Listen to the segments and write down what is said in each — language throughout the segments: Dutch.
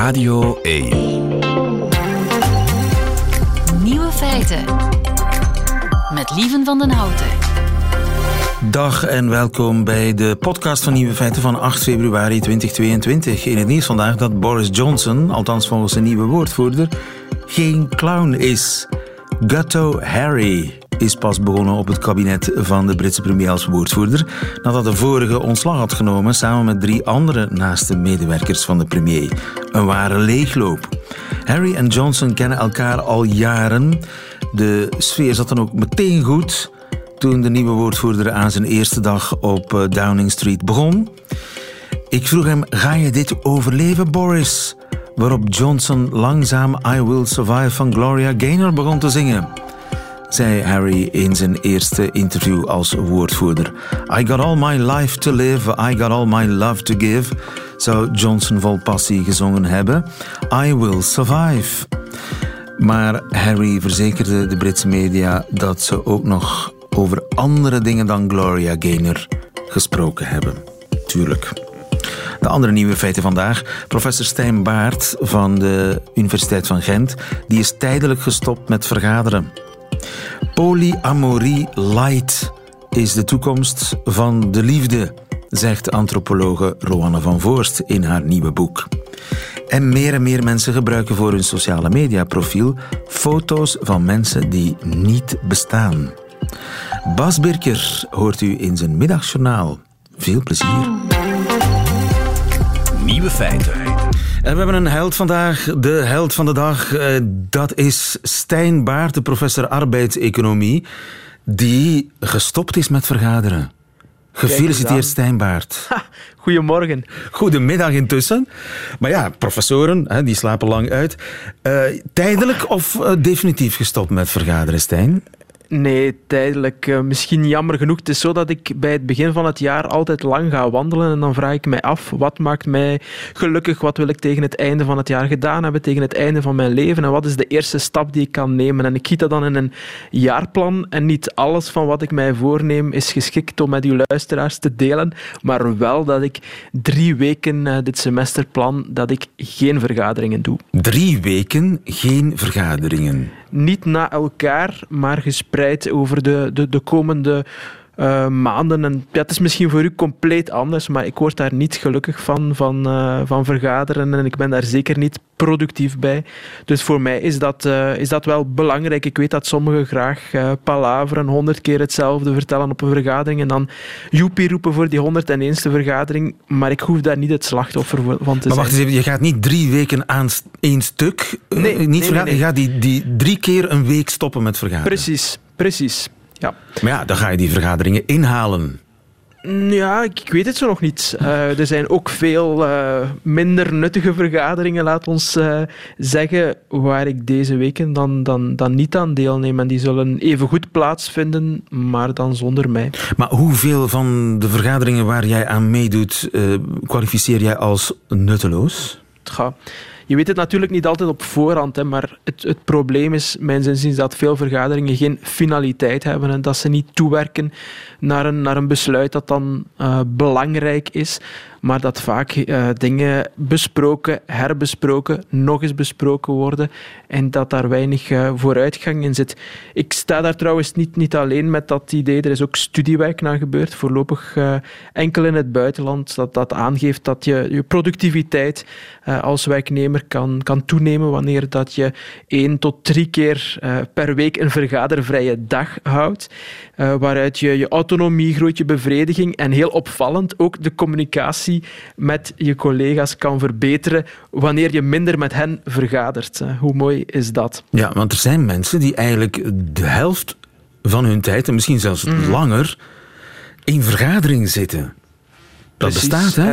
Radio 1. Nieuwe feiten. Met Lieven van den Houten. Dag en welkom bij de podcast van Nieuwe Feiten van 8 februari 2022. In het nieuws vandaag dat Boris Johnson, althans volgens zijn nieuwe woordvoerder, geen clown is. Gutto Harry is pas begonnen op het kabinet van de Britse premier als woordvoerder, nadat de vorige ontslag had genomen samen met drie andere naaste medewerkers van de premier. Een ware leegloop. Harry en Johnson kennen elkaar al jaren. De sfeer zat dan ook meteen goed toen de nieuwe woordvoerder aan zijn eerste dag op eh, Downing Street begon. Ik vroeg hem: Ga je dit overleven, Boris? Waarop Johnson langzaam I Will Survive van Gloria Gaynor begon te zingen. Zei Harry in zijn eerste interview als woordvoerder. I got all my life to live, I got all my love to give, zou Johnson vol passie gezongen hebben. I Will Survive. Maar Harry verzekerde de Britse media dat ze ook nog over andere dingen dan Gloria Gaynor gesproken hebben. Tuurlijk. De andere nieuwe feiten vandaag. Professor Stijn Baart van de Universiteit van Gent die is tijdelijk gestopt met vergaderen. Polyamorie light is de toekomst van de liefde, zegt antropologe Roanne van Voorst in haar nieuwe boek. En meer en meer mensen gebruiken voor hun sociale media profiel foto's van mensen die niet bestaan. Bas Birker hoort u in zijn middagjournaal. Veel plezier. Nieuwe feiten. En we hebben een held vandaag, de held van de dag. eh, Dat is Stijn Baart, de professor arbeidseconomie, die gestopt is met vergaderen. Gefeliciteerd. Stijn Baart. Goedemorgen. Goedemiddag intussen. Maar ja, professoren, hè, die slapen lang uit. Eh, tijdelijk of eh, definitief gestopt met vergaderen, Stijn? Nee, tijdelijk. eh, misschien jammer genoeg. Het is zo dat ik bij het begin van het jaar altijd lang ga wandelen en dan vraag ik mij af, wat maakt mij gelukkig? Wat wil ik tegen het einde van het jaar gedaan hebben, tegen het einde van mijn leven? En wat is de eerste stap die ik kan nemen? En ik giet dat dan in een jaarplan en niet alles van wat ik mij voorneem is geschikt om met uw luisteraars te delen, maar wel dat ik drie weken eh, dit semester plan dat ik geen vergaderingen doe. Drie weken geen vergaderingen. Niet na elkaar, maar gespreid over de, de, de komende eh, maanden. En, ja, het is misschien voor u compleet anders, maar ik word daar niet gelukkig van, van, eh, van vergaderen en ik ben daar zeker niet productief bij. Dus voor mij is dat, eh, is dat wel belangrijk. Ik weet dat sommigen graag palaveren, honderd keer hetzelfde vertellen op een vergadering en dan joepie roepen voor die 101ste vergadering, maar ik hoef daar niet het slachtoffer van te Maar zijn. wacht eens even, je gaat niet drie weken aan één stuk Nee, niet nee, vergaderen. nee, Je gaat die, die drie keer een week stoppen met vergaderen. Precies, precies. Ja. Maar ja, dan ga je die vergaderingen inhalen. Mm, Ja, ik, ik weet het zo nog niet. Eh, er zijn ook veel eh, minder nuttige vergaderingen, laat ons eh, zeggen, waar ik deze weken dan, dan, dan niet aan deelneem. En die zullen even goed plaatsvinden, maar dan zonder mij. Maar hoeveel van de vergaderingen waar jij aan meedoet, kwalificeer jij als nutteloos? Ga. Je weet het natuurlijk niet altijd op voorhand, hè, maar het, het probleem is, mijn zinzins, dat veel vergaderingen geen finaliteit hebben en dat ze niet toewerken naar een, naar een besluit dat dan eh, belangrijk is, maar dat vaak eh, dingen besproken, herbesproken, nog eens besproken worden en dat daar weinig eh, vooruitgang in zit. Ik sta daar trouwens niet, niet alleen met dat idee, er is ook studiewerk naar gebeurd, voorlopig enkel in het buitenland, dat, dat aangeeft dat je, je productiviteit als werknemer kan, kan toenemen wanneer dat je één tot drie keer eh, per week een vergadervrije dag houdt, eh, waaruit je je autonomie groeit, je bevrediging en heel opvallend ook de communicatie met je collega's kan verbeteren wanneer je minder met hen vergadert. Eh, hoe mooi is dat? Ja, want er zijn mensen die eigenlijk de helft van hun tijd, en misschien zelfs Mhm. langer, in vergadering zitten. Dat Precies. bestaat, hè?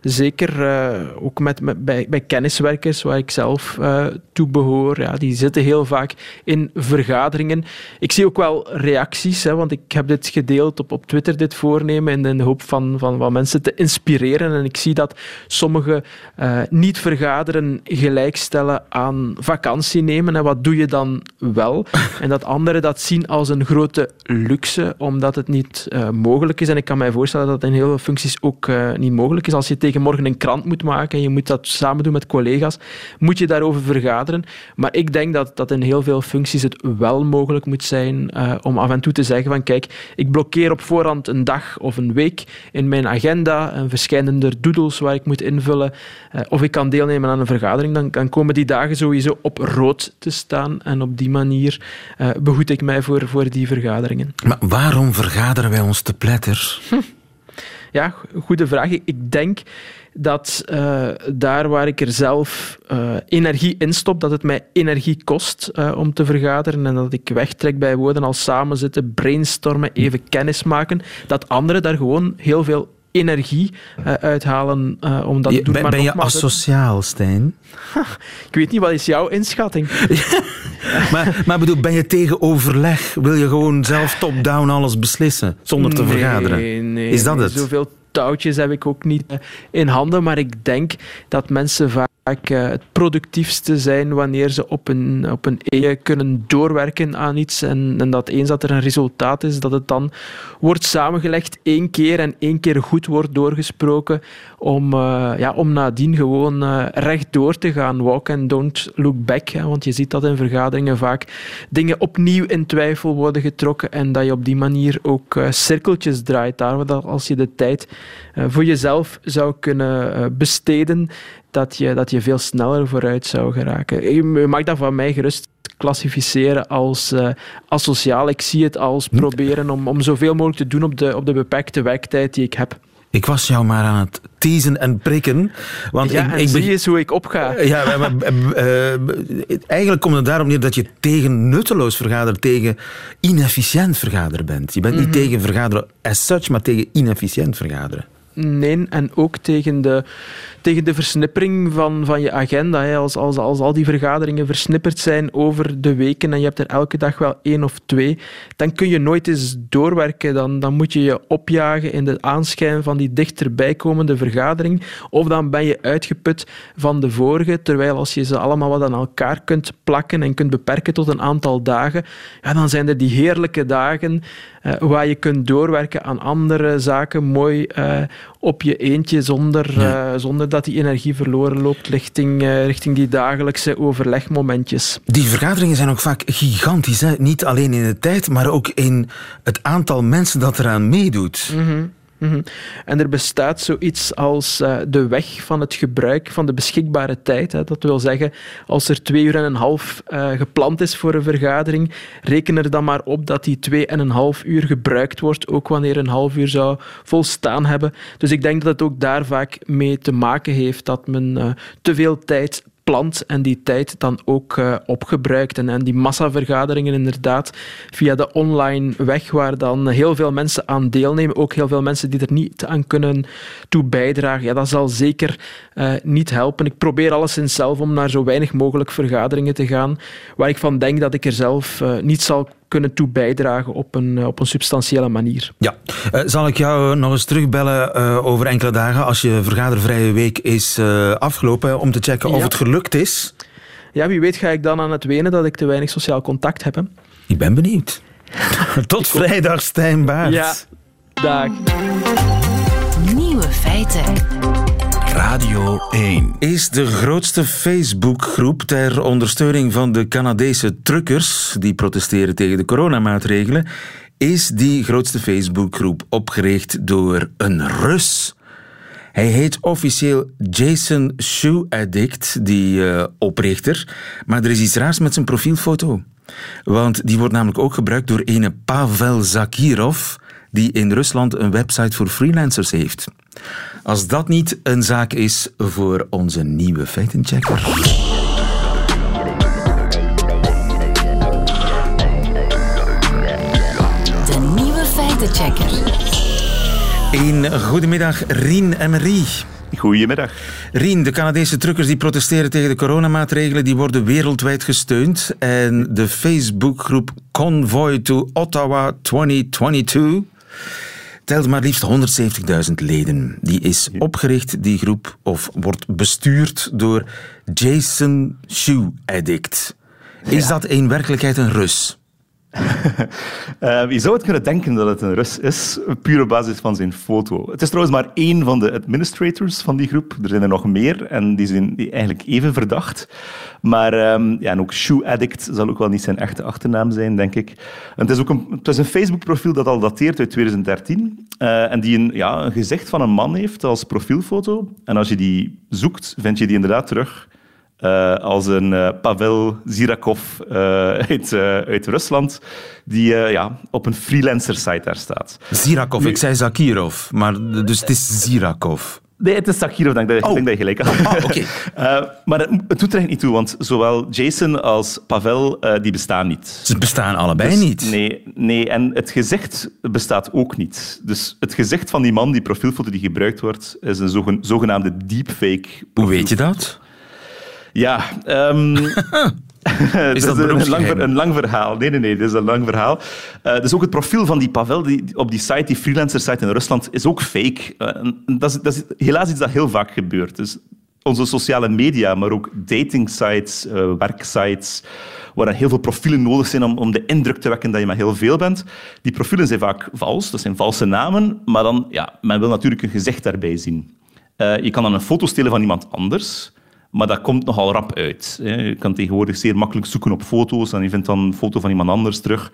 Zeker eh, ook met, met, bij, bij kenniswerkers, waar ik zelf eh, toe behoor. Ja, die zitten heel vaak in vergaderingen. Ik zie ook wel reacties, hè, want ik heb dit gedeeld op, op Twitter, dit voornemen, in de hoop van, van wat mensen te inspireren. En ik zie dat sommigen eh, niet vergaderen gelijkstellen aan vakantie nemen. En wat doe je dan wel? En dat anderen dat zien als een grote luxe, omdat het niet mogelijk is. En ik kan mij voorstellen dat dat in heel veel functies ook niet mogelijk is. Als je tegen morgen een krant moet maken en je moet dat samen doen met collega's, moet je daarover vergaderen. Maar ik denk dat, dat in heel veel functies het wel mogelijk moet zijn uh, om af en toe te zeggen van kijk, ik blokkeer op voorhand een dag of een week in mijn agenda, een verschillende doodles waar ik moet invullen, uh, of ik kan deelnemen aan een vergadering, dan, dan komen die dagen sowieso op rood te staan en op die manier uh, behoed ik mij voor, voor die vergaderingen. Maar waarom vergaderen wij ons te pletter? Hm. Ja, goede vraag. Ik denk dat uh, daar waar ik er zelf uh, energie in stop, dat het mij energie kost uh, om te vergaderen en dat ik wegtrek bij woorden als samenzitten, brainstormen, even kennis maken, dat anderen daar gewoon heel veel energie uh, uithalen uh, om dat te doen. Ben, maar ben je asociaal, Stijn? ik weet niet, wat is jouw inschatting? maar, maar bedoel, ben je tegen overleg? Wil je gewoon zelf top-down alles beslissen, zonder te nee, vergaderen? Nee, is dat nee, het? Zoveel touwtjes heb ik ook niet in handen, maar ik denk dat mensen vaak uh, het productiefste zijn wanneer ze op een, op een e kunnen doorwerken aan iets en, en, dat eens dat er een resultaat is, dat het dan wordt samengelegd één keer en één keer goed wordt doorgesproken om, uh, ja, om nadien gewoon uh, recht door te gaan. Walk and don't look back. Hè, want je ziet dat in vergaderingen vaak dingen opnieuw in twijfel worden getrokken en dat je op die manier ook cirkeltjes draait. Daar, als je de tijd voor jezelf zou kunnen besteden, dat je, dat je veel sneller vooruit zou geraken. Je mag dat van mij gerust klassificeren als uh, asociaal. Ik zie het als proberen om, om zoveel mogelijk te doen op de, op de beperkte werktijd die ik heb. Ik was jou maar aan het teasen en prikken. Want ja, ik, zie eens hoe ik opga. Ja, maar, uh, eigenlijk komt het daarom neer dat je tegen nutteloos vergaderen, tegen inefficiënt vergaderen bent. Je bent Mhm. niet tegen vergaderen as such, maar tegen inefficiënt vergaderen. Nee, en ook tegen de, tegen de versnippering van, van je agenda. Hè. Als, als, als al die vergaderingen versnipperd zijn over de weken en je hebt er elke dag wel één of twee, dan kun je nooit eens doorwerken. Dan, dan moet je je opjagen in de aanschijn van die dichterbij komende vergadering. Of dan ben je uitgeput van de vorige. Terwijl als je ze allemaal wat aan elkaar kunt plakken en kunt beperken tot een aantal dagen, ja, dan zijn er die heerlijke dagen uh, waar je kunt doorwerken aan andere zaken, mooi uh, op je eentje, zonder, ja. uh, zonder dat die energie verloren loopt richting, richting die dagelijkse overlegmomentjes. Die vergaderingen zijn ook vaak gigantisch, hè? niet alleen in de tijd, maar ook in het aantal mensen dat eraan meedoet. Mm -hmm. -hmm. En er bestaat zoiets als uh, de weg van het gebruik van de beschikbare tijd. Hè. Dat wil zeggen, als er twee uur en een half uh, gepland is voor een vergadering, reken er dan maar op dat die twee en een half uur gebruikt wordt, ook wanneer een half uur zou volstaan hebben. Dus ik denk dat het ook daar vaak mee te maken heeft dat men uh, te veel tijd plant en die tijd dan ook uh, opgebruikt. En, en die massavergaderingen inderdaad via de online weg, waar dan heel veel mensen aan deelnemen, ook heel veel mensen die er niet aan kunnen toe bijdragen, ja, dat zal zeker uh, niet helpen. Ik probeer alleszins zelf om naar zo weinig mogelijk vergaderingen te gaan, waar ik van denk dat ik er zelf uh, niet zal kunnen toe bijdragen op een, op een substantiële manier. Ja. Uh, zal ik jou nog eens terugbellen uh, over enkele dagen als je vergadervrije week is uh, afgelopen om te checken ja. of het gelukt is? Ja, wie weet ga ik dan aan het wenen dat ik te weinig sociaal contact heb. Hè? Ik ben benieuwd. Tot vrijdag, Stijn Baert. Ja, dag. Nieuwe feiten. Radio 1 is de grootste Facebookgroep ter ondersteuning van de Canadese truckers die protesteren tegen de coronamaatregelen. Is die grootste Facebookgroep opgericht door een Rus? Hij heet officieel Jason Shoe Addict, die uh, oprichter. Maar er is iets raars met zijn profielfoto. Want die wordt namelijk ook gebruikt door ene Pavel Zakirov, die in Rusland een website voor freelancers heeft. Als dat niet een zaak is voor onze nieuwe feitenchecker. De nieuwe feitenchecker. Een goedemiddag, Rien en Marie. Goedemiddag. Rien, de Canadese truckers die protesteren tegen de coronamaatregelen, die worden wereldwijd gesteund. En de Facebookgroep Convoy to Ottawa 2022 telt maar liefst 170.000 leden. Die is opgericht, die groep, of wordt bestuurd door Jason Shoe Addict. Is ja. dat in werkelijkheid een Rus? Uh, je zou het kunnen denken dat het een Rus is, puur op basis van zijn foto. Het is trouwens maar één van de administrators van die groep. Er zijn er nog meer en die zijn eigenlijk even verdacht. Maar um, ja, en ook Shoe Addict zal ook wel niet zijn echte achternaam zijn, denk ik. En het is ook een, het is een Facebook-profiel dat al dateert uit 2013 uh, en die een, ja, een gezicht van een man heeft als profielfoto. En als je die zoekt, vind je die inderdaad terug uh, als een uh, Pavel Zirakov uh, uit, uit, Rusland, die ja, op een freelancer-site daar staat. Zirakov, ik zei Zakirov, maar dus het is Zirakov. Nee, het is Zakirov, denk, ik, oh. denk dat je gelijk had. Oh, okay. maar het, het, doet er echt niet toe, want zowel Jason als Pavel die bestaan niet. Ze bestaan allebei dus, niet? Nee, nee, en het gezicht bestaat ook niet. Dus het gezicht van die man, die profielfoto die gebruikt wordt, is een zogenaamde deepfake. Hoe weet je dat? Ja, um, is dat een, lang, een lang verhaal. Nee, nee, nee, dit is een lang verhaal. Uh, dus ook het profiel van die Pavel die, op die site, die freelancer-site in Rusland, is ook fake. Uh, dat, is, dat is helaas iets dat heel vaak gebeurt. Dus onze sociale media, maar ook datingsites, uh, werksites, waar heel veel profielen nodig zijn om, om de indruk te wekken dat je met heel veel bent. Die profielen zijn vaak vals, dat zijn valse namen, maar dan, ja, men wil natuurlijk een gezicht daarbij zien. je kan dan een foto stelen van iemand anders, maar dat komt nogal rap uit. Je kan tegenwoordig zeer makkelijk zoeken op foto's en je vindt dan een foto van iemand anders terug.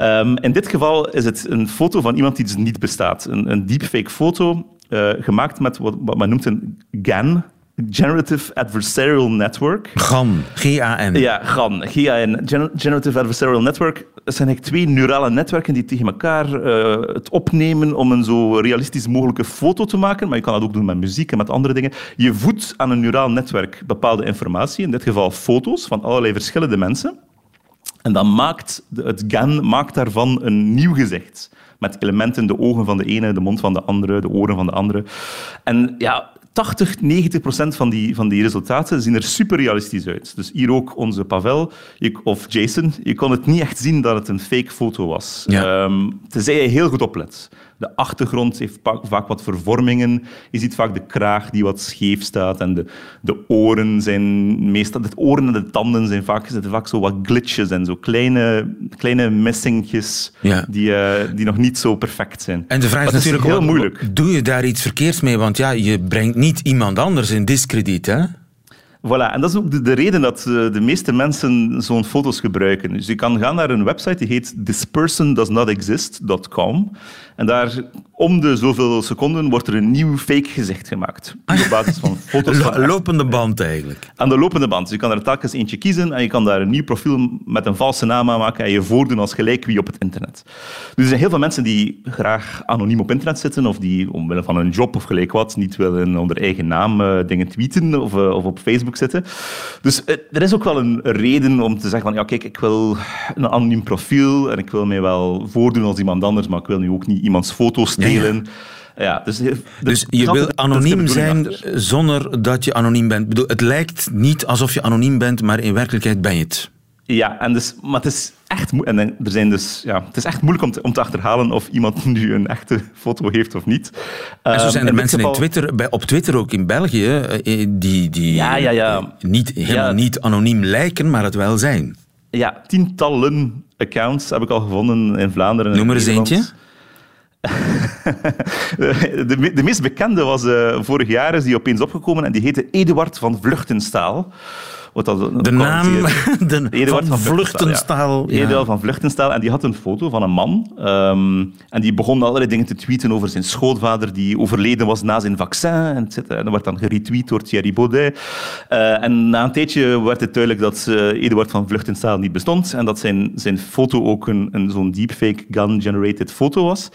Um, in dit geval is het een foto van iemand die dus niet bestaat. Een, een deepfake foto, uh, gemaakt met wat, wat men noemt een GAN, Generative Adversarial Network. GAN, G-A-N. Ja, GAN, G-A-N. Generative Adversarial Network. Dat zijn eigenlijk twee neurale netwerken die tegen elkaar uh, het opnemen om een zo realistisch mogelijke foto te maken. Maar je kan dat ook doen met muziek en met andere dingen. Je voedt aan een neuraal netwerk bepaalde informatie, in dit geval foto's van allerlei verschillende mensen. En dan maakt het GAN maakt daarvan een nieuw gezicht met elementen, de ogen van de ene, de mond van de andere, de oren van de andere. En ja, 80, 90 procent van die, van die resultaten zien er super realistisch uit. Dus hier ook onze Pavel of Jason. Je kon het niet echt zien dat het een fake foto was. Ja. Um, tenzij je heel goed oplet. De achtergrond heeft vaak wat vervormingen. Je ziet vaak de kraag die wat scheef staat. En de, de oren zijn meestal... De oren en de tanden zijn vaak, zitten vaak zo wat glitches en zo kleine, kleine missingjes die, uh, die nog niet zo perfect zijn. En de vraag is natuurlijk... Heel moeilijk. Doe je daar iets verkeerds mee? Want ja, je brengt niet iemand anders in discrediet, hè? Voilà, en dat is ook de, de reden dat uh, de meeste mensen zo'n foto's gebruiken. Dus je kan gaan naar een website die heet thispersondoesnotexist.com. En daar om de zoveel seconden wordt er een nieuw fake gezicht gemaakt. Op basis van foto's. Van lopende band eigenlijk. Aan de lopende band. Dus je kan er telkens eentje kiezen en je kan daar een nieuw profiel met een valse naam aan maken en je voordoen als gelijk wie op het internet. Dus er zijn heel veel mensen die graag anoniem op internet zitten of die omwille van een job of gelijk wat niet willen onder eigen naam uh, dingen tweeten of, uh, of op Facebook zitten. Dus uh, er is ook wel een reden om te zeggen van ja kijk, ik wil een anoniem profiel en ik wil mij wel voordoen als iemand anders, maar ik wil nu ook niet iemands foto's stelen. Ja, dus, dus je wil anoniem zijn zonder dat je anoniem bent. Bedoel, het lijkt niet alsof je anoniem bent, maar in werkelijkheid ben je het. Ja, en dus, maar het is echt, en er zijn dus, ja, het is echt moeilijk om te, om te achterhalen of iemand nu een echte foto heeft of niet. En zo zijn er ehm, mensen in Twitter, bij, op Twitter ook in België eh, die, die ja, ja, ja. Niet, helemaal niet anoniem lijken, maar het wel zijn. Ja, tientallen accounts heb ik al gevonden in Vlaanderen. Noem er eens eentje. de, de, meest bekende was uh, vorig jaar, is die opeens opgekomen en die heette Eduard van Vluchtenstaal. Wat dat, de naam de, Eduard van, van Vluchtenstaal. Ja. Eduard van Vluchtenstaal. En die had een foto van een man. Um, en die begon allerlei dingen te tweeten over zijn schoonvader die overleden was na zijn vaccin. En, en dat werd dan geretweet door Thierry Baudet. Uh, en na een tijdje werd het duidelijk dat uh, Eduard van Vluchtenstaal niet bestond. En dat zijn, zijn foto ook een, een zo'n deepfake gun-generated foto was.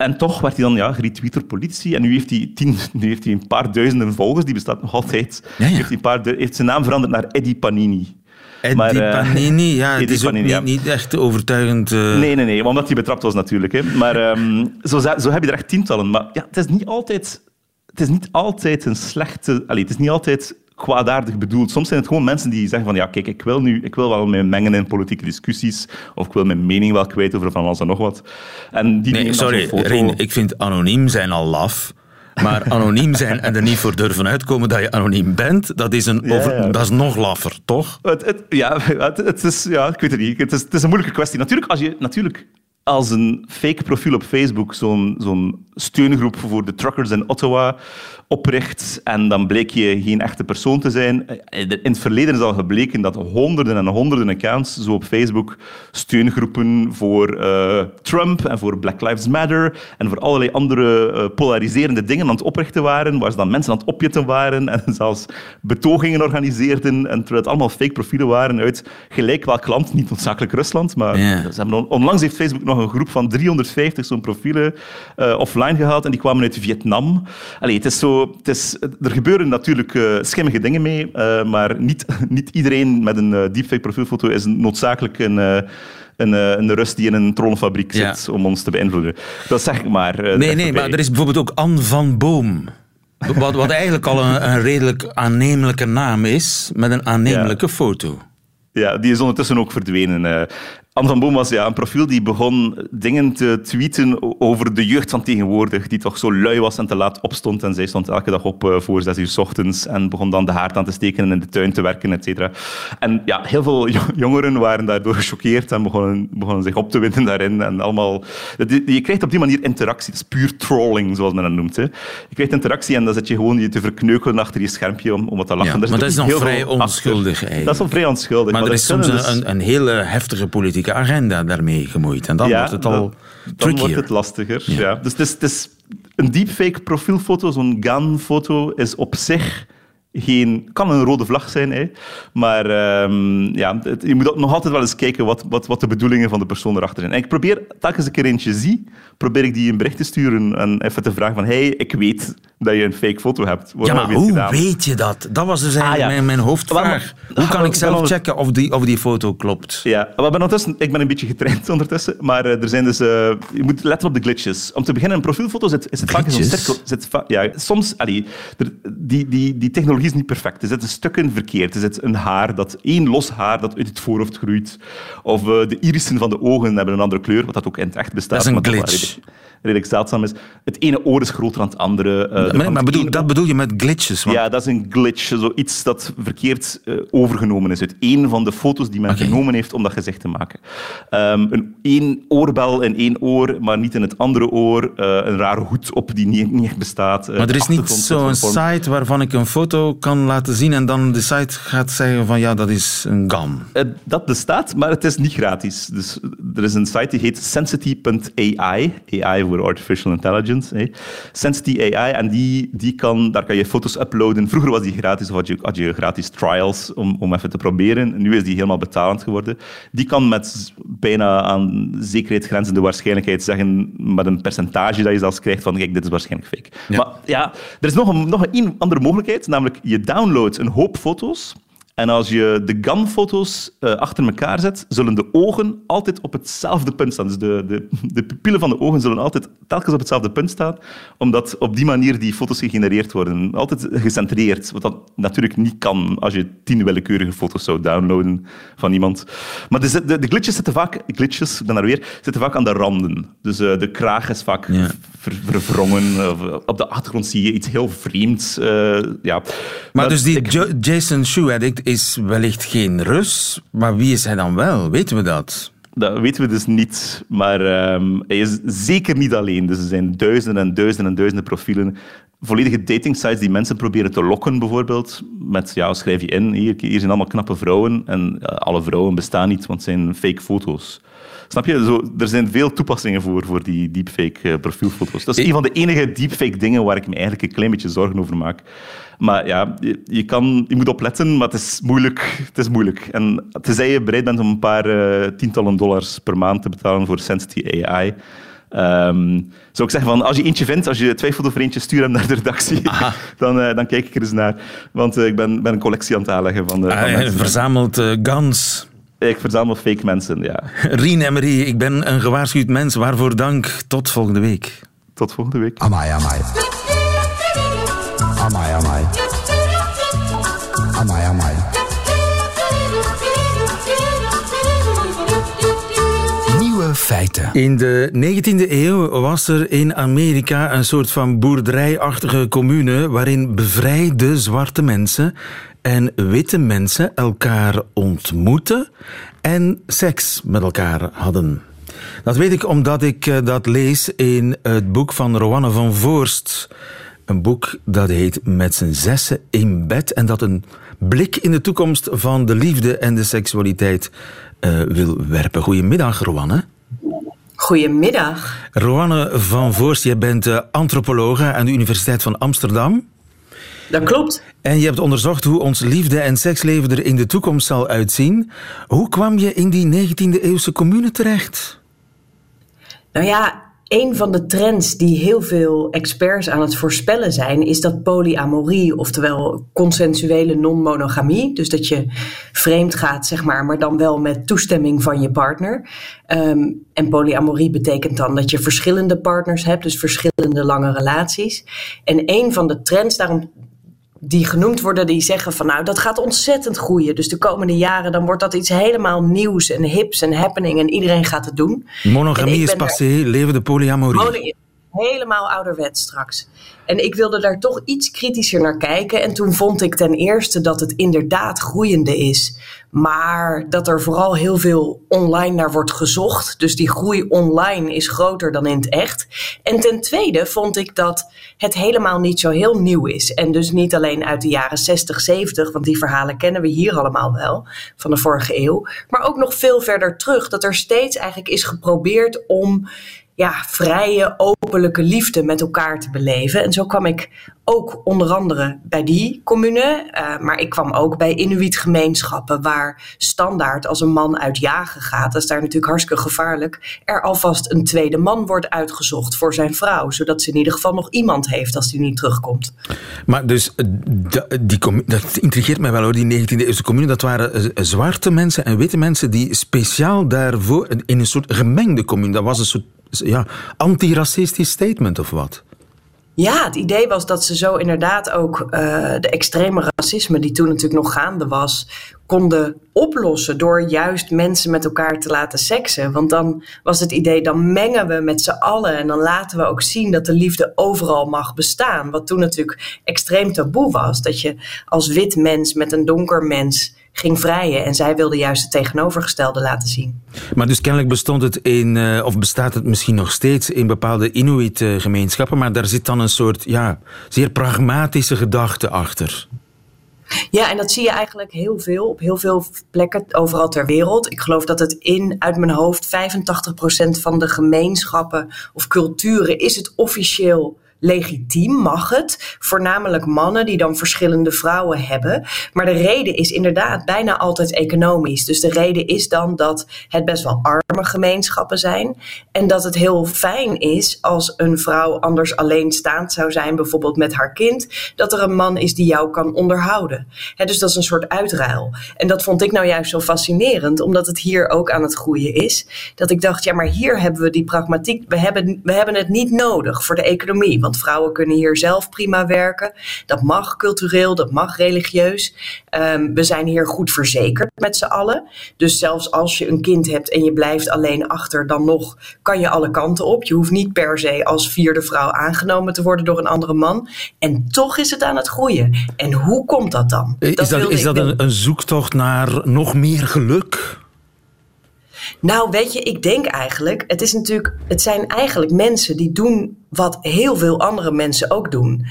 En toch werd hij dan ja, geretweet door politie. En nu heeft hij, tien, nu heeft hij een paar duizenden volgers, die bestaat nog altijd. Ja, ja. Heeft, hij een paar, heeft zijn naam veranderd naar Eddie Panini. Eddie maar, uh, Panini, ja, het is Panini, ook niet, echt overtuigend. Uh... Nee, nee, nee, omdat hij betrapt was natuurlijk. Hè. Maar um, zo, zo heb je er echt tientallen. Maar ja, het is niet altijd, het is niet altijd een slechte... Allee, het is niet altijd kwaadaardig bedoeld. Soms zijn het gewoon mensen die zeggen van ja, kijk, ik wil, nu, ik wil wel me mengen in politieke discussies of ik wil mijn mening wel kwijt over van alles en nog wat. En die nee, sorry, Rien, ik vind anoniem zijn al laf. Maar anoniem zijn en er niet voor durven uitkomen dat je anoniem bent, dat is, een Ja, over- ja. Dat is nog laffer, toch? Het, het- ja, het, het is, ja, ik weet het niet. Het is, het is een moeilijke kwestie. Natuurlijk, als je natuurlijk als een fake profiel op Facebook zo'n zo'n steungroep voor de truckers in Ottawa opricht en dan bleek je geen echte persoon te zijn. eh, In het verleden is al gebleken dat honderden en honderden accounts zo op Facebook steungroepen voor eh, Trump en voor Black Lives Matter en voor allerlei andere eh, polariserende dingen aan het oprichten waren, waar ze dan mensen aan het opjetten waren en zelfs betogingen organiseerden en terwijl het allemaal fake profielen waren uit gelijk welk land, niet noodzakelijk Rusland, maar ze hebben on- onlangs heeft Facebook nog een groep van 350 zo'n profielen eh, offline gehaald en die kwamen uit Vietnam. Allee, het is zo, het is, er gebeuren natuurlijk eh, schimmige dingen mee, eh, maar niet, niet iedereen met een deepfake profielfoto is noodzakelijk een... een, een Rus die in een trollenfabriek Ja. zit om ons te beïnvoeden. Dat zeg ik maar. Nee, nee, maar er is bijvoorbeeld ook Anne van Boom. Wat, wat eigenlijk al een, een redelijk aannemelijke naam is, met een aannemelijke foto. Ja, die is ondertussen ook verdwenen. Anne van Boom was ja, een profiel die begon dingen te tweeten over de jeugd van tegenwoordig, die toch zo lui was en te laat opstond. En zij stond elke dag op eh, voor zes uur 's ochtends en begon dan de haard aan te steken en in de tuin te werken, et cetera. En ja, heel veel jo- jongeren waren daardoor gechoqueerd en begonnen, begonnen zich op te winden daarin. En allemaal, je krijgt op die manier interactie. Het is puur trolling, zoals men dat noemt. Hè. Je krijgt interactie en dan zit je gewoon je te verkneukelen achter je schermpje om, om wat te lachen. Ja, maar dat is nog vrij achter. onschuldig eigenlijk. Dat is wel vrij onschuldig. Maar er dat is soms dus- een, een hele heftige politieke agenda daarmee gemoeid. En dan wordt het al dan, dan trickier. wordt het lastiger. Ja. Ja. Dus het is, het is een deepfake profielfoto, zo'n GAN-foto, is op zich geen... kan een rode vlag zijn, hè. maar ehm, ja, het- je moet nog altijd wel eens kijken wat, wat, wat de bedoelingen van de persoon erachter zijn. En ik probeer, telkens een keer eentje zie, probeer ik die een bericht te sturen en even te vragen van hey, ik weet dat je een fake foto hebt. Waarom Ja, maar hoe gedaan? weet je dat? Dat was dus eigenlijk Ah, ja. mijn, mijn hoofdvraag. Hoe kan ik zelf checken of die, of die foto klopt? Ja, maar ik ben, ondertussen, ik ben een beetje getraind ondertussen, maar eh, er zijn dus, eh, je moet letten op de glitches. Om te beginnen, een profielfoto zit, is het vaak in zo'n cirkel. Zit va- ja, soms, allee, er- die, die, die technologie is niet perfect. Er zitten stukken verkeerd. Er zit een haar, dat, één los haar dat uit het voorhoofd groeit. Of eh, de irissen van de ogen hebben een andere kleur, wat dat ook in het echt bestaat. Dat is een glitch. Redelijk, redelijk zeldzaam is. Het ene oor is groter dan het andere. Maar komt maar bedoel, dat bedoel je met glitches? Want ja, dat is een glitch. Zoiets dat verkeerd eh, overgenomen is uit één van de foto's die men genomen heeft om dat gezicht te maken. Ehm, een één oorbel in één oor, maar niet in het andere oor. Eh, een rare hoed op die niet, niet echt bestaat. Eh, Maar er is niet zo'n site waarvan ik een foto kan laten zien en dan de site gaat zeggen van ja, dat is een. Eh, dat bestaat, maar het is niet gratis. Dus er is een site die heet Sensity.ai. AI voor Artificial Intelligence. Hè. Sensity AI, en die, die kan, daar kan je foto's uploaden. Vroeger was die gratis, of had je, had je gratis trials om, om even te proberen. Nu is die helemaal betalend geworden. Die kan met bijna aan zekerheid grenzende waarschijnlijkheid zeggen, met een percentage dat je zelfs krijgt van, kijk, dit is waarschijnlijk fake. Ja. Maar ja, er is nog een, nog een andere mogelijkheid, namelijk je downloadt een hoop foto's en als je de GAN-foto's eh, achter elkaar zet, zullen de ogen altijd op hetzelfde punt staan. Dus de, de, de pupillen van de ogen zullen altijd telkens op hetzelfde punt staan, omdat op die manier die foto's gegenereerd worden. Altijd gecentreerd, wat dat natuurlijk niet kan als je tien willekeurige foto's zou downloaden van iemand. Maar de, de, de glitches zitten vaak, glitches, ik daar weer, zitten vaak aan de randen. Dus eh, de kraag is vaak Ja. ver- verwrongen. Eh, op de achtergrond zie je iets heel vreemds. ja. Maar dus die ik- Jason Shoe Addict is wellicht geen Rus, maar wie is hij dan wel? Weten we dat? Dat weten we dus niet, maar ehm, hij is zeker niet alleen. Dus er zijn duizenden en duizenden en duizenden profielen. Volledige datingsites die mensen proberen te lokken, bijvoorbeeld. Met, ja, schrijf je in, hier, hier zijn allemaal knappe vrouwen. En eh, alle vrouwen bestaan niet, want het zijn fake foto's. Snap je? Zo, er zijn veel toepassingen voor, voor die deepfake eh, profielfoto's. Dat is een van de enige deepfake dingen waar ik me eigenlijk een klein beetje zorgen over maak. Maar ja, je, je, kan, je moet opletten, maar het is moeilijk. Het is moeilijk. En tenzij je bereid bent om een paar eh, tientallen dollars per maand te betalen voor Sensity AI, ehm, zou ik zeggen van, als je eentje vindt, als je twijfelt over eentje, stuur hem naar de redactie. Dan, eh, dan kijk ik er eens naar. Want ik ben, ben een collectie aan het aanleggen van, van Hij mensen. verzamelt GANs. Ik verzamel fake mensen, ja. Rien Emery, ik ben een gewaarschuwd mens. Waarvoor dank. Tot volgende week. Tot volgende week. Amai, amai. Amai, amai. Amai, amai. Nieuwe feiten. In de 19e eeuw was er in Amerika een soort van boerderijachtige commune waarin bevrijde zwarte mensen en witte mensen elkaar ontmoetten en seks met elkaar hadden. Dat weet ik omdat ik eh, dat lees in het boek van Rowanne van Voorst. Een boek dat heet Met z'n zessen in bed en dat een blik in de toekomst van de liefde en de seksualiteit uh, wil werpen. Goedemiddag, Rowanne. Goedemiddag. Rowanne van Voorst, jij bent uh, antropologe aan de Universiteit van Amsterdam. Dat klopt. En je hebt onderzocht hoe ons liefde- en seksleven er in de toekomst zal uitzien. Hoe kwam je in die 19e eeuwse commune terecht? Nou ja, een van de trends die heel veel experts aan het voorspellen zijn, is dat polyamorie, oftewel consensuele non-monogamie, dus dat je vreemd gaat, zeg maar, maar dan wel met toestemming van je partner. Um, en polyamorie betekent dan dat je verschillende partners hebt, dus verschillende lange relaties. En een van de trends, daarom die genoemd worden, die zeggen van nou, dat gaat ontzettend groeien. Dus de komende jaren, dan wordt dat iets helemaal nieuws en hips en happening en iedereen gaat het doen. Monogamie is passé, leven de polyamorie. Helemaal ouderwet straks. En ik wilde daar toch iets kritischer naar kijken. En toen vond ik ten eerste dat het inderdaad groeiende is. Maar dat er vooral heel veel online naar wordt gezocht. Dus die groei online is groter dan in het echt. En ten tweede vond ik dat het helemaal niet zo heel nieuw is. En dus niet alleen uit de jaren 60, 70, want die verhalen kennen we hier allemaal wel van de vorige eeuw. Maar ook nog veel verder terug. Dat er steeds eigenlijk is geprobeerd om ja, vrije, openlijke liefde met elkaar te beleven. En zo kwam ik ook onder andere bij die commune, uh, maar ik kwam ook bij Inuit gemeenschappen waar standaard als een man uit jagen gaat, dat is daar natuurlijk hartstikke gevaarlijk, er alvast een tweede man wordt uitgezocht voor zijn vrouw, zodat ze in ieder geval nog iemand heeft als die niet terugkomt. Maar dus, eh, die, dat intrigeert mij wel hoor, die 19e eeuwse commune, dat waren eh, zwarte mensen en witte mensen die speciaal daarvoor in een soort gemengde commune, dat was een soort ja, antiracistisch statement of wat? Ja, het idee was dat ze zo inderdaad ook uh, de extreme racisme, die toen natuurlijk nog gaande was, konden oplossen door juist mensen met elkaar te laten seksen. Want dan was het idee, dan mengen we met z'n allen en dan laten we ook zien dat de liefde overal mag bestaan. Wat toen natuurlijk extreem taboe was, dat je als wit mens met een donker mens ging vrijen. En zij wilde juist het tegenovergestelde laten zien. Maar dus kennelijk bestond het in, uh, of bestaat het misschien nog steeds in bepaalde Inuit-gemeenschappen, maar daar zit dan een soort ja, zeer pragmatische gedachte achter. Ja, en dat zie je eigenlijk heel veel op heel veel plekken overal ter wereld. Ik geloof dat het in, uit mijn hoofd, 85% van de gemeenschappen of culturen is het officieel legitiem, mag het. Voornamelijk mannen die dan verschillende vrouwen hebben. Maar de reden is inderdaad bijna altijd economisch. Dus de reden is dan dat het best wel arme gemeenschappen zijn. En dat het heel fijn is als een vrouw anders alleenstaand zou zijn, bijvoorbeeld met haar kind, dat er een man is die jou kan onderhouden. dus dat is een soort uitruil. En dat vond ik nou juist zo fascinerend, omdat het hier ook aan het groeien is. Dat ik dacht, ja, maar hier hebben we die pragmatiek. We hebben, we hebben het niet nodig voor de economie. Want vrouwen kunnen hier zelf prima werken. Dat mag cultureel, dat mag religieus. Um, we zijn hier goed verzekerd met z'n allen. Dus zelfs als je een kind hebt en je blijft alleen achter, dan nog kan je alle kanten op. Je hoeft niet per se als vierde vrouw aangenomen te worden door een andere man. En toch is het aan het groeien. En hoe komt dat dan? Is dat, is dat een, een zoektocht naar nog meer geluk? Nou, weet je, ik denk eigenlijk, het is natuurlijk, het zijn eigenlijk mensen die doen wat heel veel andere mensen ook doen.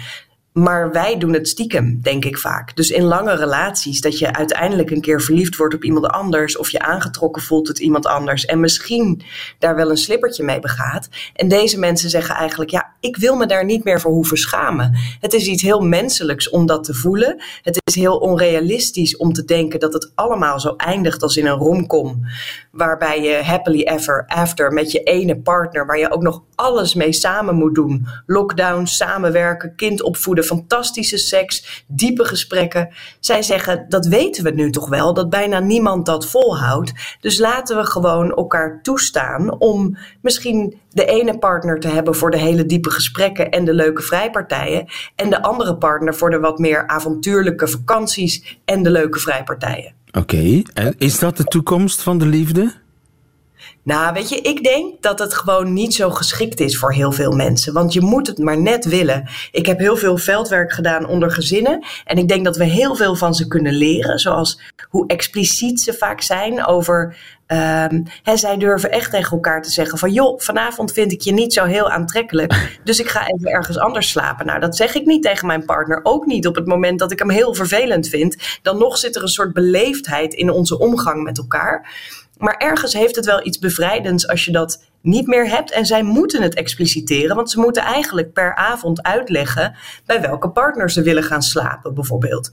Maar wij doen het stiekem, denk ik vaak. Dus in lange relaties, dat je uiteindelijk een keer verliefd wordt op iemand anders. of je aangetrokken voelt tot iemand anders. en misschien daar wel een slippertje mee begaat. En deze mensen zeggen eigenlijk: ja, ik wil me daar niet meer voor hoeven schamen. Het is iets heel menselijks om dat te voelen. Het is heel onrealistisch om te denken dat het allemaal zo eindigt als in een romcom. waarbij je happily ever after met je ene partner. waar je ook nog alles mee samen moet doen: lockdown, samenwerken, kind opvoeden fantastische seks, diepe gesprekken. Zij zeggen, dat weten we nu toch wel, dat bijna niemand dat volhoudt. Dus laten we gewoon elkaar toestaan om misschien de ene partner te hebben voor de hele diepe gesprekken en de leuke vrijpartijen. En de andere partner voor de wat meer avontuurlijke vakanties en de leuke vrijpartijen. Oké, en is dat de toekomst van de liefde? Nou, weet je, ik denk dat het gewoon niet zo geschikt is voor heel veel mensen. Want je moet het maar net willen. Ik heb heel veel veldwerk gedaan onder gezinnen. En ik denk dat we heel veel van ze kunnen leren. Zoals hoe expliciet ze vaak zijn over. Um, hè, zij durven echt tegen elkaar te zeggen: van joh, vanavond vind ik je niet zo heel aantrekkelijk. Dus ik ga even ergens anders slapen. Nou, dat zeg ik niet tegen mijn partner. Ook niet op het moment dat ik hem heel vervelend vind. Dan nog zit er een soort beleefdheid in onze omgang met elkaar. Maar ergens heeft het wel iets bevrijdends als je dat niet meer hebt. En zij moeten het expliciteren, want ze moeten eigenlijk per avond uitleggen bij welke partner ze willen gaan slapen, bijvoorbeeld.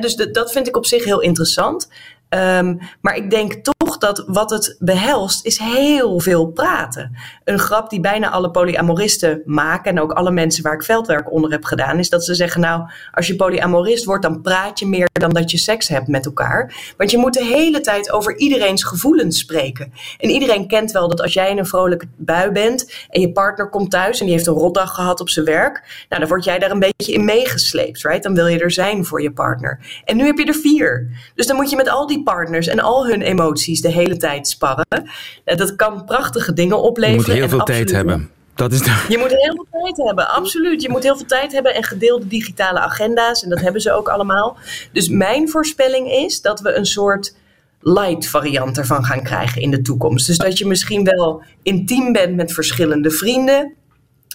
dus dat vind ik op zich heel interessant. Um, maar ik denk toch dat wat het behelst is heel veel praten. Een grap die bijna alle polyamoristen maken en ook alle mensen waar ik veldwerk onder heb gedaan, is dat ze zeggen: Nou, als je polyamorist wordt, dan praat je meer dan dat je seks hebt met elkaar. Want je moet de hele tijd over iedereen's gevoelens spreken. En iedereen kent wel dat als jij in een vrolijke bui bent en je partner komt thuis en die heeft een rotdag gehad op zijn werk, nou, dan word jij daar een beetje in meegesleept, right? Dan wil je er zijn voor je partner. En nu heb je er vier. Dus dan moet je met al die partners en al hun emoties de hele tijd sparren. Eh, dat kan prachtige dingen opleveren. Je moet heel veel tijd hebben. Dat is de... Je moet heel veel tijd hebben, absoluut. Je moet heel veel tijd hebben en gedeelde digitale agenda's. En dat hebben ze ook allemaal. Dus mijn voorspelling is dat we een soort light variant ervan gaan krijgen in de toekomst. Dus dat je misschien wel intiem bent met verschillende vrienden.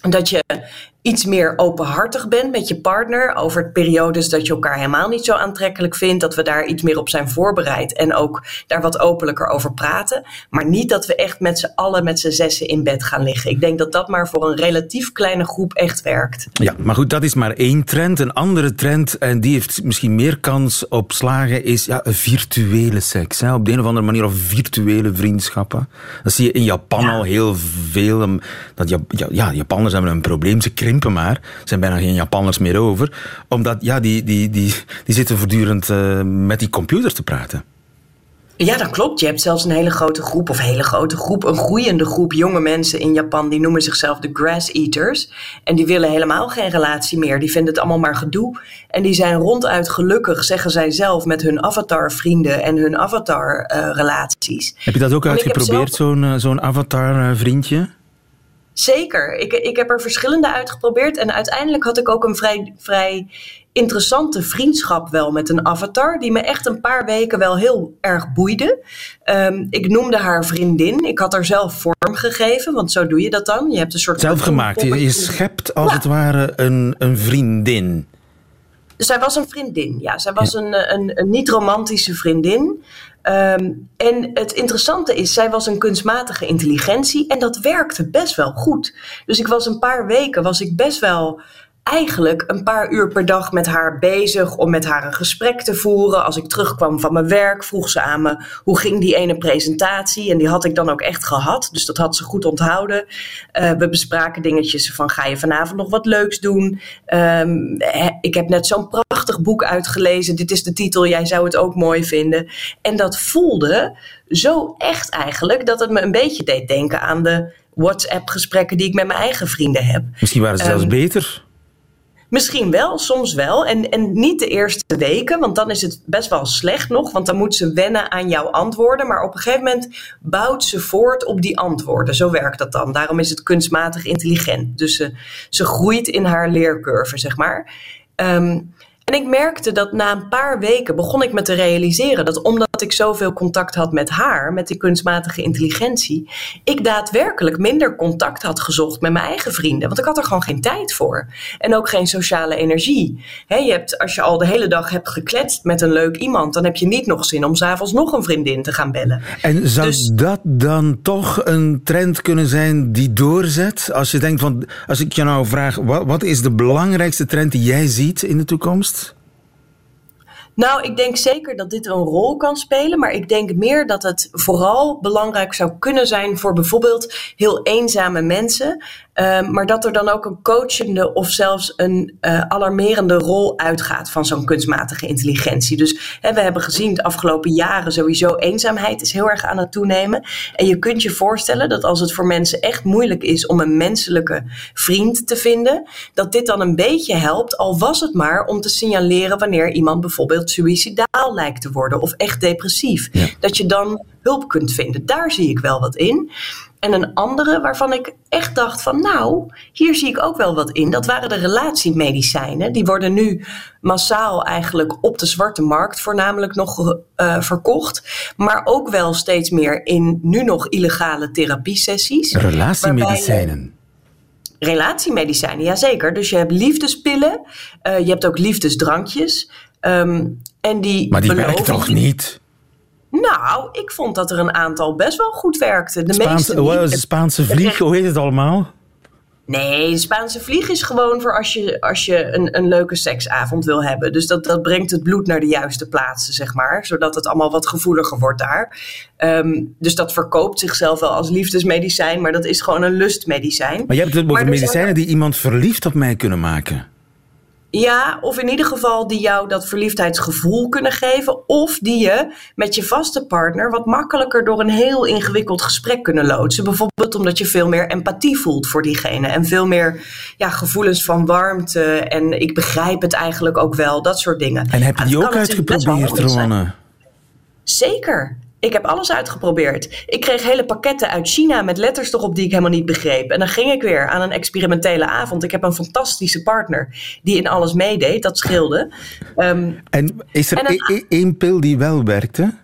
Dat je iets meer openhartig bent met je partner over periodes dat je elkaar helemaal niet zo aantrekkelijk vindt, dat we daar iets meer op zijn voorbereid en ook daar wat openlijker over praten. Maar niet dat we echt met z'n allen, met z'n zessen in bed gaan liggen. Ik denk dat dat maar voor een relatief kleine groep echt werkt. Ja, maar goed, dat is maar één trend. Een andere trend, en die heeft misschien meer kans op slagen, is ja, virtuele seks. Hè. Op de een of andere manier, of virtuele vriendschappen. Dat zie je in Japan al heel veel. Dat, ja, ja, Japanners hebben een probleem. Ze krimpen maar. Er zijn bijna geen Japanners meer over. Omdat ja, die, die, die, die zitten voortdurend uh, met die computers te praten. Ja, dat klopt. Je hebt zelfs een hele grote groep, of hele grote groep, een groeiende groep jonge mensen in Japan. Die noemen zichzelf de grass eaters. En die willen helemaal geen relatie meer. Die vinden het allemaal maar gedoe. En die zijn ronduit gelukkig, zeggen zij zelf, met hun avatar-vrienden en hun avatar-relaties. heb je dat ook uitgeprobeerd, zo'n uh, zo'n avatar-vriendje? Zeker. Ik, ik heb er verschillende uitgeprobeerd. En uiteindelijk had ik ook een vrij, vrij interessante vriendschap wel met een avatar. Die me echt een paar weken wel heel erg boeide. Um, ik noemde haar vriendin. Ik had haar zelf vorm gegeven. Want zo doe je dat dan. Je hebt een soort. Zelf gemaakt. Je, je schept als het ware een, een vriendin. Zij was een vriendin, ja. Zij was een, een, een niet-romantische vriendin. Um, en het interessante is, zij was een kunstmatige intelligentie en dat werkte best wel goed. Dus ik was een paar weken, was ik best wel eigenlijk een paar uur per dag met haar bezig om met haar een gesprek te voeren. Als ik terugkwam van mijn werk, vroeg ze aan me hoe ging die ene presentatie. En die had ik dan ook echt gehad, dus dat had ze goed onthouden. Uh, we bespraken dingetjes van ga je vanavond nog wat leuks doen. Um, ik heb net zo'n prachtig boek uitgelezen. Dit is de titel, jij zou het ook mooi vinden. En dat voelde zo echt eigenlijk dat het me een beetje deed denken aan de WhatsApp-gesprekken die ik met mijn eigen vrienden heb. Misschien waren ze zelfs um, beter. Misschien wel, soms wel. En, en niet de eerste weken, want dan is het best wel slecht nog. Want dan moet ze wennen aan jouw antwoorden. Maar op een gegeven moment bouwt ze voort op die antwoorden. Zo werkt dat dan. Daarom is het kunstmatig intelligent. Dus ze, ze groeit in haar leercurve, zeg maar. Um, en ik merkte dat na een paar weken begon ik me te realiseren dat omdat ik zoveel contact had met haar, met die kunstmatige intelligentie, ik daadwerkelijk minder contact had gezocht met mijn eigen vrienden. Want ik had er gewoon geen tijd voor. En ook geen sociale energie. je hebt, als je al de hele dag hebt gekletst met een leuk iemand, dan heb je niet nog zin om s'avonds nog een vriendin te gaan bellen. En zou dus, dat dan toch een trend kunnen zijn die doorzet? Als je denkt van, als ik je nou vraag, wat, wat is de belangrijkste trend die jij ziet in de toekomst? Nou, ik denk zeker dat dit een rol kan spelen, maar ik denk meer dat het vooral belangrijk zou kunnen zijn voor bijvoorbeeld heel eenzame mensen. Uh, maar dat er dan ook een coachende of zelfs een uh, alarmerende rol uitgaat van zo'n kunstmatige intelligentie. Dus hè, we hebben gezien de afgelopen jaren sowieso eenzaamheid is heel erg aan het toenemen. En je kunt je voorstellen dat als het voor mensen echt moeilijk is om een menselijke vriend te vinden, dat dit dan een beetje helpt, al was het maar om te signaleren wanneer iemand bijvoorbeeld dat suïcidaal lijkt te worden of echt depressief. Dat je dan hulp kunt vinden. Daar zie ik wel wat in. En een andere waarvan ik echt dacht van nou, hier zie ik ook wel wat in. Dat waren de relatiemedicijnen. Die worden nu massaal eigenlijk op de zwarte markt voornamelijk nog uh, verkocht. Maar ook wel steeds meer in nu nog illegale therapiesessies. Relatiemedicijnen? Relatiemedicijnen, jazeker. Dus je hebt liefdespillen, uh, je hebt ook liefdesdrankjes. Um, en die maar die werken toch niet? Nou, ik vond dat er een aantal best wel goed werkten. De Spaanse, meeste niet. Spaanse vlieg, hoe heet het allemaal? Nee, de Spaanse vlieg is gewoon voor als je, als je een, een leuke seksavond wil hebben. Dus dat, dat brengt het bloed naar de juiste plaatsen, zeg maar. Zodat het allemaal wat gevoeliger wordt daar. Um, dus dat verkoopt zichzelf wel als liefdesmedicijn, maar dat is gewoon een lustmedicijn. Maar je hebt het over medicijnen die iemand verliefd op mij kunnen maken. Ja, of in ieder geval die jou dat verliefdheidsgevoel kunnen geven. Of die je met je vaste partner wat makkelijker door een heel ingewikkeld gesprek kunnen loodsen. Bijvoorbeeld omdat je veel meer empathie voelt voor diegene. En veel meer ja, gevoelens van warmte. En ik begrijp het eigenlijk ook wel. Dat soort dingen. En heb je die ook uitgeprobeerd, Ronne? Zeker. Ik heb alles uitgeprobeerd. Ik kreeg hele pakketten uit China met letters erop die ik helemaal niet begreep. En dan ging ik weer aan een experimentele avond. Ik heb een fantastische partner die in alles meedeed. Dat scheelde. Um, en is er e- e- één pil die wel werkte?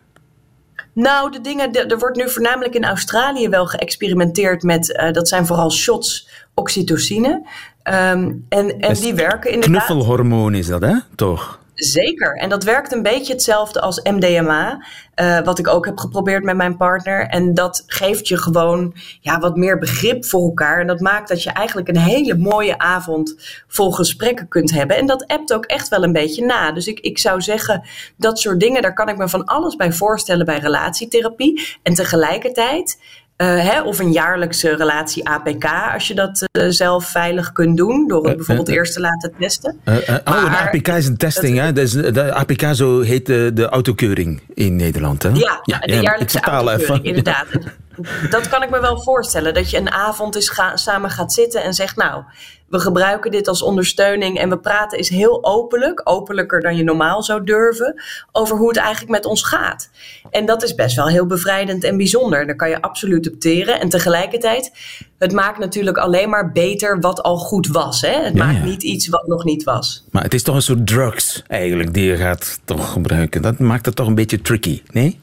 Nou, de dingen, er wordt nu voornamelijk in Australië wel geëxperimenteerd met, uh, dat zijn vooral shots oxytocine. Um, en en die werken inderdaad. Knuffelhormoon is dat, hè? Toch? Zeker. En dat werkt een beetje hetzelfde als MDMA, uh, wat ik ook heb geprobeerd met mijn partner. En dat geeft je gewoon ja, wat meer begrip voor elkaar. En dat maakt dat je eigenlijk een hele mooie avond vol gesprekken kunt hebben. En dat appt ook echt wel een beetje na. Dus ik, ik zou zeggen, dat soort dingen, daar kan ik me van alles bij voorstellen bij relatietherapie. En tegelijkertijd hè, of een jaarlijkse relatie APK, als je dat uh, zelf veilig kunt doen, door het bijvoorbeeld eerst te laten testen. Oh, een APK is een testing, hè? De APK zo heet de, de autokeuring in Nederland, hè? Ja, ja de jaarlijkse autokeuring, inderdaad. Dat kan ik me wel voorstellen, dat je een avond eens ga, samen gaat zitten en zegt, nou, we gebruiken dit als ondersteuning en we praten is heel openlijk, openlijker dan je normaal zou durven, over hoe het eigenlijk met ons gaat. En dat is best wel heel bevrijdend en bijzonder. Daar kan je absoluut op teren. En tegelijkertijd, het maakt natuurlijk alleen maar beter wat al goed was. Hè? Het maakt niet iets wat nog niet was. Maar het is toch een soort drugs eigenlijk die je gaat toch gebruiken. Dat maakt het toch een beetje tricky, nee?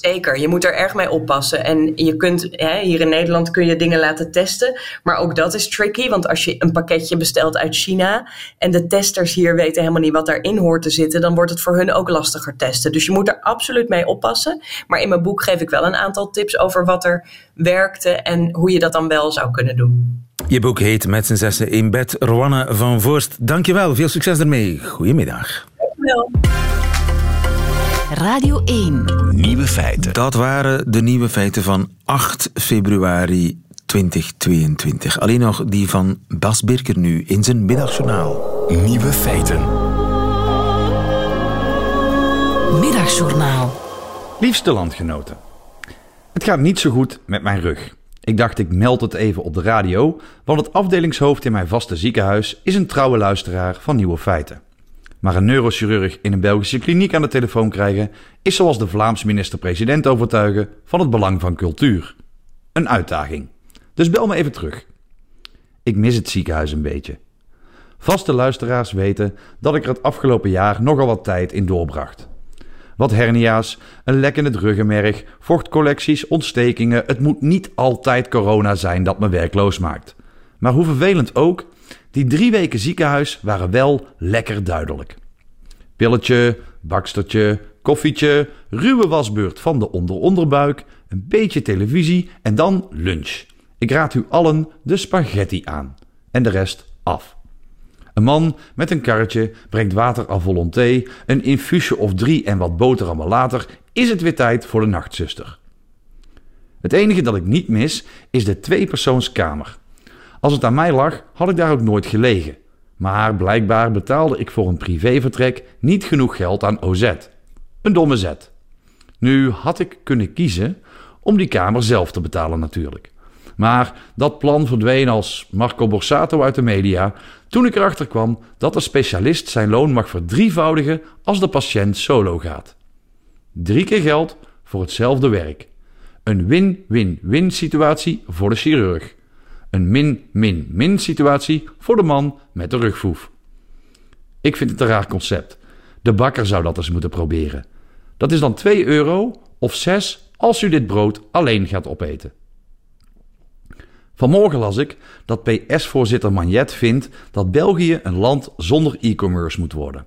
Zeker, je moet er erg mee oppassen. En je kunt, hè, hier in Nederland kun je dingen laten testen. Maar ook dat is tricky, want als je een pakketje bestelt uit China en de testers hier weten helemaal niet wat daarin hoort te zitten, dan wordt het voor hun ook lastiger testen. Dus je moet er absoluut mee oppassen. Maar in mijn boek geef ik wel een aantal tips over wat er werkte en hoe je dat dan wel zou kunnen doen. Je boek heet Met z'n zessen in bed. Rowanne van Voorst, dankjewel. Veel succes ermee. Goedemiddag. Dankjewel. Radio 1. Nieuwe feiten. Dat waren de nieuwe feiten van 8 februari 2022. Alleen nog die van Bas Birker nu in zijn middagjournaal. Nieuwe feiten. Middagjournaal. Liefste landgenoten. Het gaat niet zo goed met mijn rug. Ik dacht ik meld het even op de radio, want het afdelingshoofd in mijn vaste ziekenhuis is een trouwe luisteraar van Nieuwe Feiten. Maar een neurochirurg in een Belgische kliniek aan de telefoon krijgen is zoals de Vlaams minister-president overtuigen van het belang van cultuur. Een uitdaging. Dus bel me even terug. Ik mis het ziekenhuis een beetje. Vaste luisteraars weten dat ik er het afgelopen jaar nogal wat tijd in doorbracht. Wat hernia's, een lek in het ruggenmerg, vochtcollecties, ontstekingen. Het moet niet altijd corona zijn dat me werkloos maakt. Maar hoe vervelend ook, die drie weken ziekenhuis waren wel lekker duidelijk. Pilletje, bakstertje, koffietje, ruwe wasbeurt van de onderonderbuik, een beetje televisie en dan lunch. Ik raad u allen de spaghetti aan en de rest af. Een man met een karretje brengt water à volonté, een infusje of drie en wat boterhammen later is het weer tijd voor de nachtzuster. Het enige dat ik niet mis is de tweepersoonskamer. Als het aan mij lag, had ik daar ook nooit gelegen. Maar blijkbaar betaalde ik voor een privévertrek niet genoeg geld aan OZ. Een domme zet. Nu had ik kunnen kiezen om die kamer zelf te betalen natuurlijk. Maar dat plan verdween als Marco Borsato uit de media Toen ik erachter kwam dat de specialist zijn loon mag verdrievoudigen als de patiënt solo gaat. Drie keer geld voor hetzelfde werk. Een win-win-win situatie voor de chirurg. Een min-min-min situatie voor de man met de rugvoef. Ik vind het een raar concept. De bakker zou dat eens moeten proberen. Dat is dan 2 euro of 6 als u dit brood alleen gaat opeten. Vanmorgen las ik dat PS-voorzitter Magnet vindt dat België een land zonder e-commerce moet worden.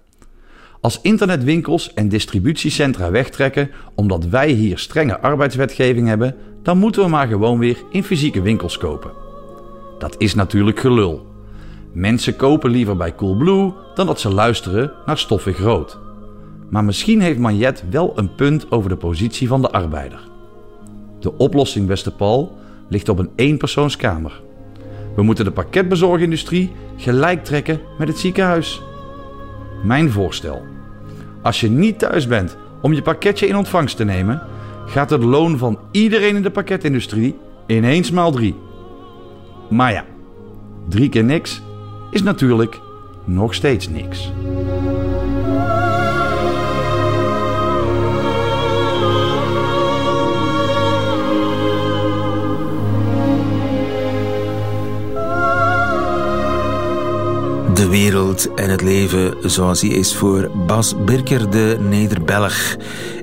Als internetwinkels en distributiecentra wegtrekken omdat wij hier strenge arbeidswetgeving hebben, dan moeten we maar gewoon weer in fysieke winkels kopen. Dat is natuurlijk gelul. Mensen kopen liever bij Coolblue dan dat ze luisteren naar stoffig rood. Maar misschien heeft Magnet wel een punt over de positie van de arbeider. De oplossing, beste Paul, ligt op een eenpersoonskamer. We moeten de pakketbezorgindustrie gelijk trekken met het ziekenhuis. Mijn voorstel. Als je niet thuis bent om je pakketje in ontvangst te nemen, gaat het loon van iedereen in de pakketindustrie ineens maal drie. Maar ja, drie keer niks is natuurlijk nog steeds niks. De wereld en het leven zoals hij is voor Bas Birker, de Nederbelg.